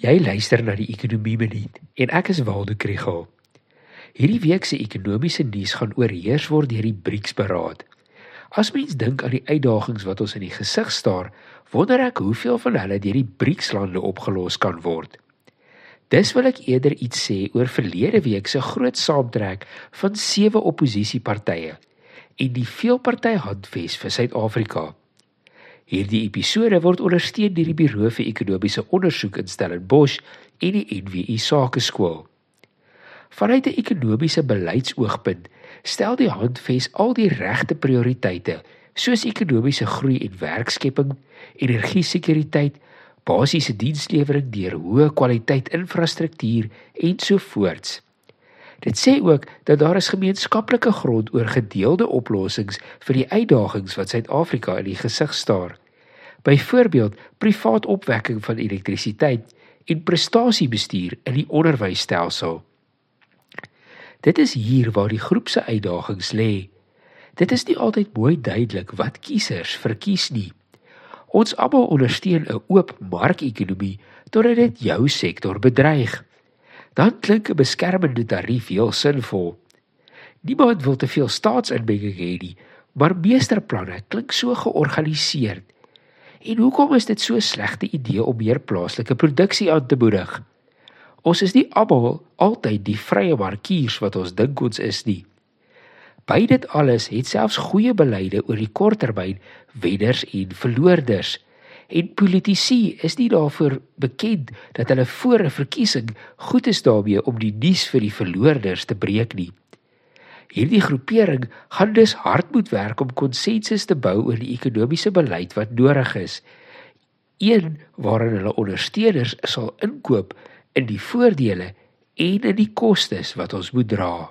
Jy luister na die Ekonomie Minuut en ek is Waldo Krugel. Hierdie week se ekonomiese nuus gaan oorheers word deur die BRICS-beraad. As mens dink aan die uitdagings wat ons in die gesig staar, wonder ek hoeveel van hulle deur die BRICS-lande opgelos kan word. Dis wil ek eerder iets sê oor verlede week se groot saamtrek van sewe oppositiepartye en die veelparty handves vir Suid-Afrika. Hierdie episode word ondersteun deur die Buro vir Ekonomiese Ondersoek in Stellenbosch en die NWI Sakeskool. Vanuit 'n ekonomiese beleidsoogpunt stel die handves al die regte prioriteite soos ekonomiese groei en werkskepping, energie-sekuriteit, basiese dienslewering deur hoë kwaliteit infrastruktuur en so voorts. Dit sê ook dat daar is gemeenskaplike grond oor gedeelde oplossings vir die uitdagings wat Suid-Afrika in die gesig staar byvoorbeeld privaat opwekking van elektrisiteit en prestasiebestuur in die onderwysstelsel. Dit is hier waar die groep se uitdagings lê. Dit is nie altyd mooi duidelik wat kiesers verkies nie. Ons almal ondersteun 'n oop markekonomie totdat dit jou sektor bedreig. Dan klink 'n beskermende tarief heel sinvol. Niemand wil te veel staatsinmenging hê nie, maar meesterplanne klink so georganiseerd En hoekom is dit so 'n slegte idee om meer plaaslike produksie aan te moedig? Ons is nie almal altyd die vrye markiers wat ons dink ons is nie. By dit alles het selfs goeie beleide oor die korttermyn wenners en verloorders. En politici is nie daarvoor bekend dat hulle voor 'n verkiesing goed is daarmee om die nuus vir die verloorders te breek nie. Hierdie groepering gaan dus hard moet werk om konsensus te bou oor die ekonomiese beleid wat nodig is. Een waarin hulle ondersteuners sal inkoop in die voordele en in die kostes wat ons moet dra.